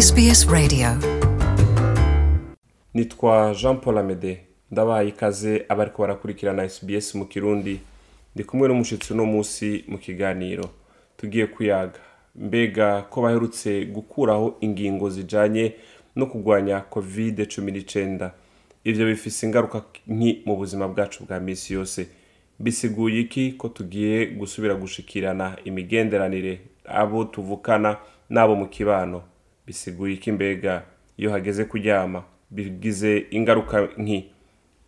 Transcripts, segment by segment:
SBS Radio. Nitwa jean paul amede ndabaye ikaze abariko barakurikirana sbs mu kirundi. Ndi kumwe n'umushitsi uno munsi mu kiganiro. Tugiye kuyaga. Mbega ko baherutse gukuraho ingingo zijanye no kurwanya covid 19 ivyo bifise ingaruka nki mu buzima bwacu bwa misi yose. Bisiguye iki ko tugiye gusubira gushikirana imigenderanire abo tuvukana n'abo mu kibano? Bisiguye iki mbega? Iyo hageze kuryama bigize ingaruka nki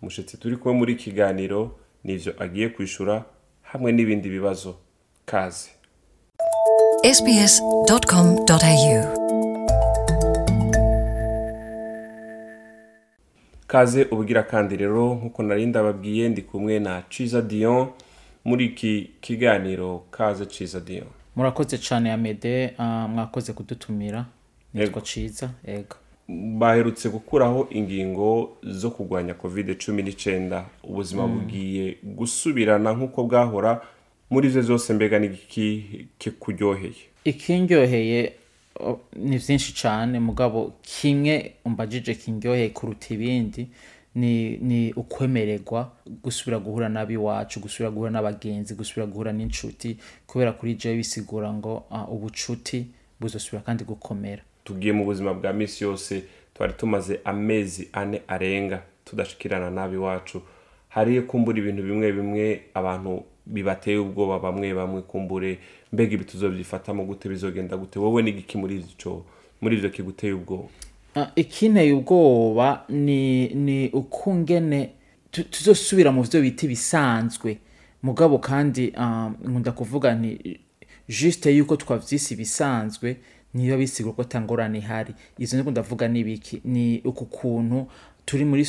mushitsi turi kuba muri kiganiro nivyo agiye kwishura hamwe n'ibindi bibazo. Kaze. Kaze ubugira kandi rero nk'uko nari ndababwiye ndi kumwe na ciza dion muri iki kiganiro. Kaze ciza dion. Murakoze cyane amede ah, mwakoze kudutumira. Nitwa ciza ego baherutse gukuraho ingingo zo kurwanya covid 19 ubuzima bugiye gusubirana nk'uko bwahora muri ivyo zose mbega n'igiki kikuryoheye? Ikindyoheye ni byinshi cyane. Mugabo kimwe umbajije kindyoheye kuruta ibindi ni ni ukwemererwa gusubira guhura n'abiwacu gusubira guhura n'abagenzi gusubira guhura n'inshuti kubera kuri jewe bisigura ngo ah, ubucuti buzosubira kandi gukomera. Tugiye mu buzima bwa misi yose twari tumaze amezi ane arenga tudashikirana nabi wacu hariyo kumbura ibintu bimwe bimwe abantu bibateye ubwoba bamwe bamwe kumbure mbega ibi tuzobyifatamo gute bizogenda gute wowe n'igiki muri ivyo muri ivyo kiguteye ubwoba? Ah, ikinteye ubwoba ni ni ukungene tu- tuzosubira mu byo bita ibisanzwe. Mugabo kandi um, nkunda kuvuga nti juste yuko twavyise ibisanzwe niyo bisigura ko tangorane ihari. Izo niko ndavuga nibiki ni uku kuntu turi muri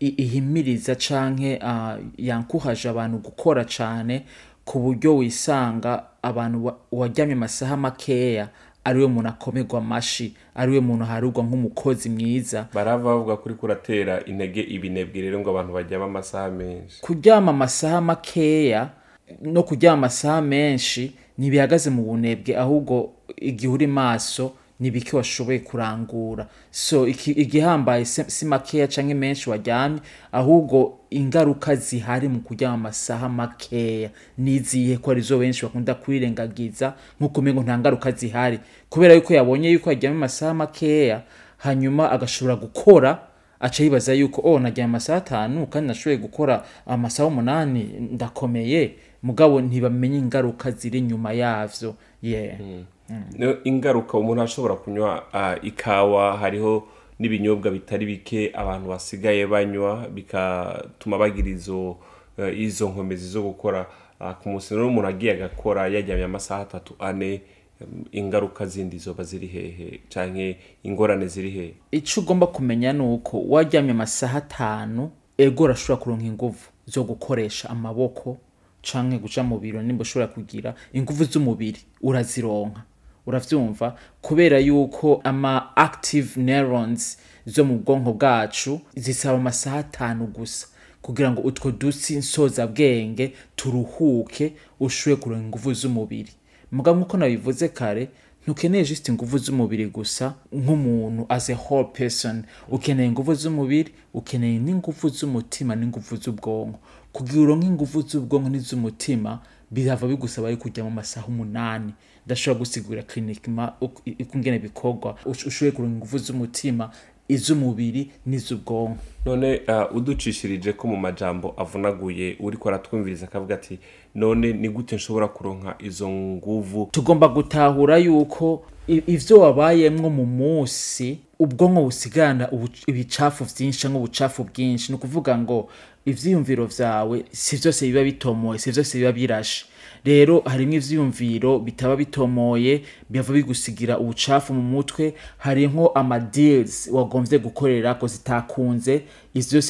i, ihimiriza canke uh, yankuhaje abantu gukora cane ku buryo wisanga abantu wa- waryamye amasaha makeya ari we muntu akomerwa amashi ari we muntu aharugwa nk'umukozi mwiza. Barava bavuga kuri kuratera intege ibinebwe rero ngo abantu bajyamo amasaha menshi. Kuryama amasaha makeya no kuryama amasaha menshi ntibihagaze mu bunebwe ahubwo igihe uri maso ni bike washoboye kurangura. So igihambaye si makeya canke menshi waryamye ahubwo ingaruka zihari mu kuryama amasaha makeya. Nizihe ko ari zo benshi bakunda kwirengagiza nk'uko umengo nta ngaruka zihari. Kubera yuko yabonye yuko yaryamye amasaha makeya hanyuma agashobora gukora aca yibaza yuko oh nagiye amasaha atanu kandi nashoboye gukora amasaha umunani ndakomeye. Mugabo ntibamenye ingaruka ziri inyuma yavyo. Yeah. No, ingaruka umuntu ashobora kunywa ikawa hariho n'ibinyobwa bitari bike abantu basigaye banywa bigatuma bagira izo eh, izo nkomezi zo gukora. Ku munsi rero umuntu agiye agakora yaryamye amasaha atatu ane ingaruka zindi zoba ziri hehe canke ingorane ziri hehe? Ico ugomba kumenya ni uko waryamye amasaha atanu ego urashobora kuronka inguvu zo gukoresha amaboko canke guca mu biro nimba ushobora kugira inguvu z'umubiri urazironka. Uravyumva? Kubera yuko ama active neurons zo mu bwonko bwacu zisaba amasaha atanu gusa kugira ngo utwo dusi nsozabwenge turuhuke ushobore kuronka inguvu z'umubiri. Mugabo nk'uko nabivuze kare ntukeneye just inguvu z'umubiri gusa nk'umuntu as a whole person. Ukeneye inguvu z'umubiri ukeneye n'inguvu z'umutima n'inguvu z'ubwonko. Kugira uronke inguvu z'ubwonko n'iz'umutima birava bigusaba yuko ujya mu masaha umunani. Ndashobora gusigurira klinikima ukungene bikorwa. Ush- ushoboye kuronka inguvu z'umutima iz'umubiri n'iz'ubwonko. None uh, uducishirije ko mu majambo avunaguye uriko aratwumviriza akavuga ati none ni gute nshobora kuronka izo nguvu? Tugomba gutahura yuko i- ivyo wabayemwo mu munsi ubwonko busigarana ubu- ibicafu vyinshi canke ubucafu bwinshi. Ni ukuvuga ngo ivyiyumviro vyawe si vyose biba bitomoye si vyose biba birashe. Rero harimwo ivyiyumviro bitaba bitomoye biva bigusigira ubucafu mu mutwe harimwo ama deals wagomvye gukorerako zitakunze ivyo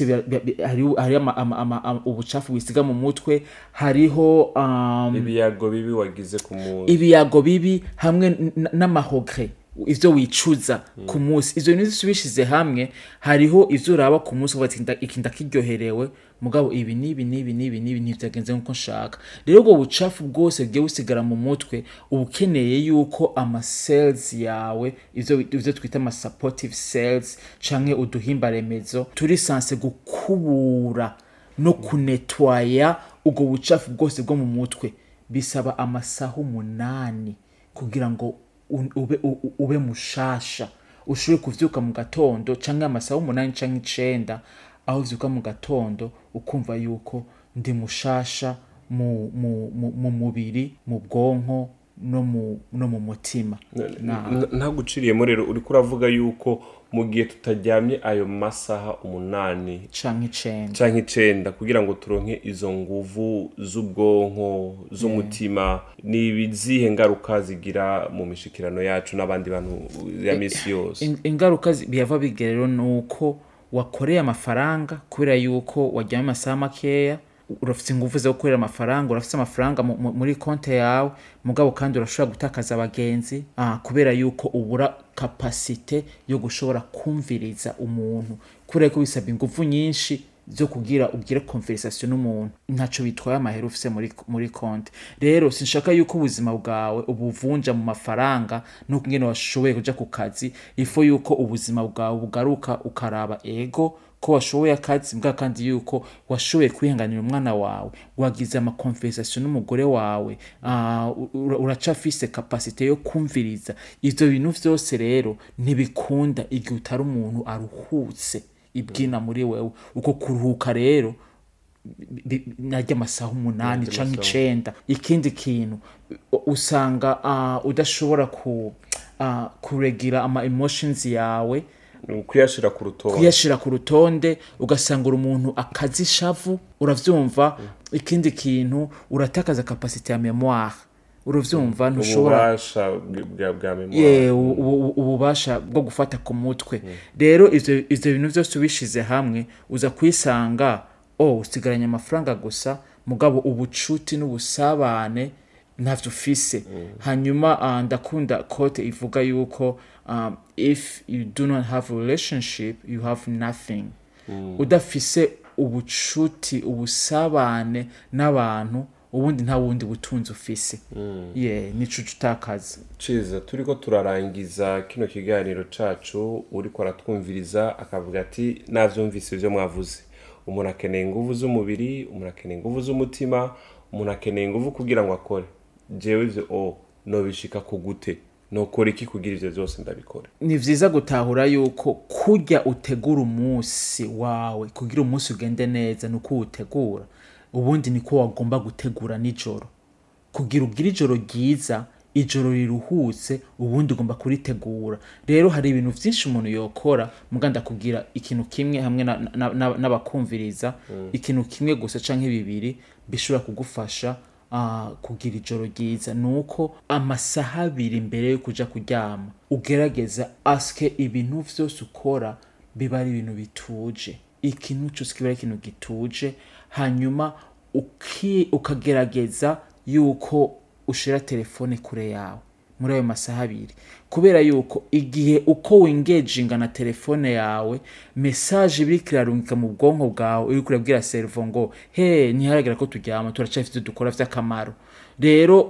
ama- ama- ubucafu wisiga mu mutwe hariho um, ibiyago bibi wagize ku munsi ibiyago bibi hamwe n'amahogre. Ivyo wicuza ku munsi. Ivyo bintu ubishize hamwe hariho ivyo uraba ku munsi uvuga ati "Nda- iki ndakiryoherewe mugabo ibi n'ibi n'ibi n'ibi n'ibi ntibyagenze nk'uko nshaka. Rero ubwo bucafu bwose bugiye busigara mu mutwe uba ukeneye yuko ama cells yawe ivyo twita ama supportive cells canke uduhimba remezo turi sanse gukubura no kunetwaya ubwo bucafu bwose bwo mu mutwe. Bisaba amasaha umunani kugira ngo ube, ube mushasha. Ushobore kuvyuka mu gatondo canke amasaha umunani canke icenda aho uvyuka mu gatondo ukumva yuko ndi mushasha mu, mu, mu, mu mubiri mu bwonko no mu, mutima. Ntaguciriyemo rero. Uriko uravuga yuko mu gihe tutaryamye ayo masaha umunani canke icenda. kugira ngo turonke izo nguvu z'ubwonko z'umutima ni ibizihe ngaruka zigira mu mishikirano yacu n'abandi bantu ya misi yose. In- ingaruka bihava bigira rero ni uko wakoreye amafaranga kubera yuko wajyamo amasaha makeya urafite ingufu zo gukorera amafaranga urafite amafaranga mu- mu- muri konti yawe mugabo kandi urashobora gutakaza abagenzi ah, kubera yuko ubura kapasite yo gushobora kumviriza umuntu. Kubera ko bisaba ingufu nyinshi zo kugira ugire conversation n'umuntu. Ntaco bitwaye amahera ufise muri, muri konti. Rero sinshaka yuko ubuzima bwawe ubuvunja mu mafaranga no kungene washoboye kuja ku kazi ifo yuko ubuzima bwawe bugaruka ukaraba ego ko washoboye akazi mbwa kandi yuko washoboye kwihanganira umwana wawe wagize amakonversation n'umugore wawe ura- uracafise kapasite yo kumviriza. Ivyo bintu vyose rero ntibikunda igihe utari umuntu aruhutse. Ibwina muri wewe. Uko kuruhuka rero narya amasaha umunani amasaha. icenda. Ikindi kintu usanga ah, udashobora ah, kuregira ama emotions yawe. Kuyashira ku rutonde. Kuyashira ku rutonde ugasanga uri umuntu akazi ishavu uravyumva. Ikindi kintu uratakaza kapasite ya memoire uravyumva ntushobora ububasha bwo gufata ku mutwe. Rero ivyo bintu vyose ubishize hamwe uza kwisanga oh usigaranye amafaranga gusa mugabo ubucuti n'ubusabane ntavyo ufise. Hanyuma ah, ndakunda kote ivuga yuko um, if you do not have a relationship you have nothing. Udafise ubucuti ubusabane n'abantu ubundi nta wundi butunzi ufise. Ye nico utakaza. Ciza turiko turarangiza kino kiganiro cacu uriko aratwumviriza akavuga ati navyumvise ivyo mwavuze. Umuntu akeneye inguvu z'umubiri umuntu akeneye inguvu z'umutima umuntu akeneye inguvu kugira ngo akore. Jewe ivyo o nobishika ku gute. Nokora iki kugira ivyo vyose ndabikore ni vyiza gutahura yuko kurya utegura umunsi wawe kugira umunsi ugende neza ni uko uwutegura ubundi niko wagomba gutegura nijoro. Kugira ugire ijoro ryiza ijoro riruhutse ubundi ugomba kuritegura. Rero hari ibintu vyinshi umuntu yokora muga ndakubwira ikintu kimwe hamwe na- na- na- n'abakumviriza ikintu kimwe gusa canke bibiri bishobora kugufasha ah, kugira ijoro ryiza. Ni uko amasaha abiri mbere yo kuja kuryama ugerageza aske ibintu vyose ukora biba ari ibintu bituje. Ikintu cyose kiba ari ikintu gituje hanyuma ukagerageza yuko ushira telefone kure yawe muri ayo masaha abiri. Kubera yuko igihe uko wingejinga na telefone yawe mesaje biriko irarungika mu bwonko bwawe uriko urabwira servo ngo he ntiharagera ko turyama turacafite ivyo dukora vy'akamaro rero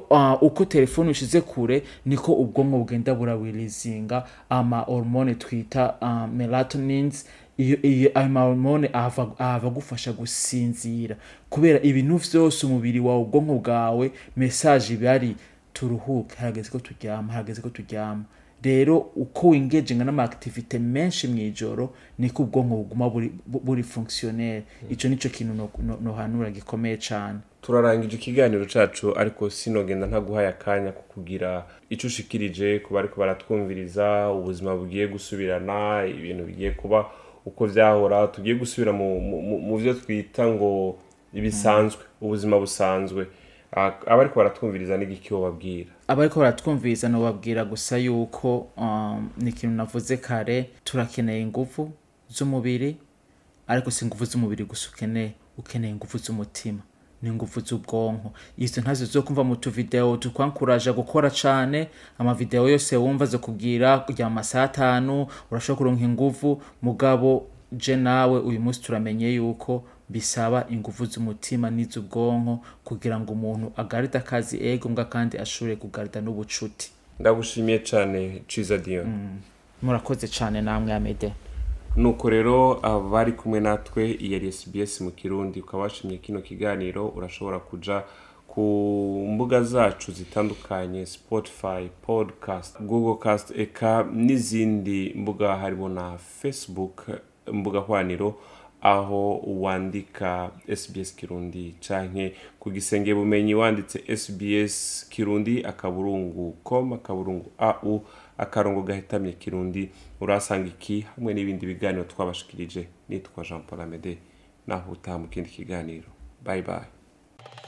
uko telefone ushize kure niko ubwonko bugenda burawirizinga ama hormone twita melatonins iyo ayo mahormone ahava agufasha gusinzira. Kubera ibintu vyose umubiri wawe ubwonko bwawe message bari turuhuke. Harageze ko turyama harageze ko turyama. Rero uko wingejinga n'amaaktivite menshi mw'ijoro niko ubwonko buguma buri, bu- buri fonctionnaire. Ico nico kintu nohanura gikomeye cane. Turarangije ikiganiro cacu ariko sinogenda ntaguhaye akanya ko kugira ico ushikirije ku bariko baratwumviriza ubuzima bugiye gusubirana ibintu bigiye kuba uko vyahora tugiye gusubira mu, vyo twita ngo ibisanzwe ubuzima busanzwe. Ah, abariko baratwumviriza n'igiki wobabwira abariko baratwumviriza nobabwira gusa yuko um, ni ikintu navuze kare turakeneye inguvu z'umubiri ariko si inguvu z'umubiri gusa ukeneye ukeneye inguvu z'umutima. Ni ingufu z'ubwonko izo ntazo zo kumva mu tuvideo tukwankuraje gukora cane amavideo yose wumva zo kubwira kugira amasaha atanu urashobora kuronka ingufu mugabo je nawe uyu munsi turamenye yuko bisaba ingufu z'umutima n'iz'ubwonko kugira ngo umuntu agaride akazi ego mbwa kandi ashobore kugarida n'ubucuti. Ndagushimiye cyane ciza dion. Murakoze cane namwe amede nuko rero abari kumwe natwe iyi yari sbs mu kirundi ukaba washimye kino kiganiro urashobora kuja ku mbuga zacu zitandukanye spotify podcast google cast eka n'izindi mbuga harimo na facebook mbuga hwaniro aho wandika sbs kirundi canke ku gisenge bumenyi wanditse sbs kirundi akaburungu com akaburungu au akarongo gahetamye kirundi urasanga iki? Hamwe n'ibindi biganiro twabashikirije. Nitwa jean paul amede naho utaha mu kindi kiganiro. Bye bye.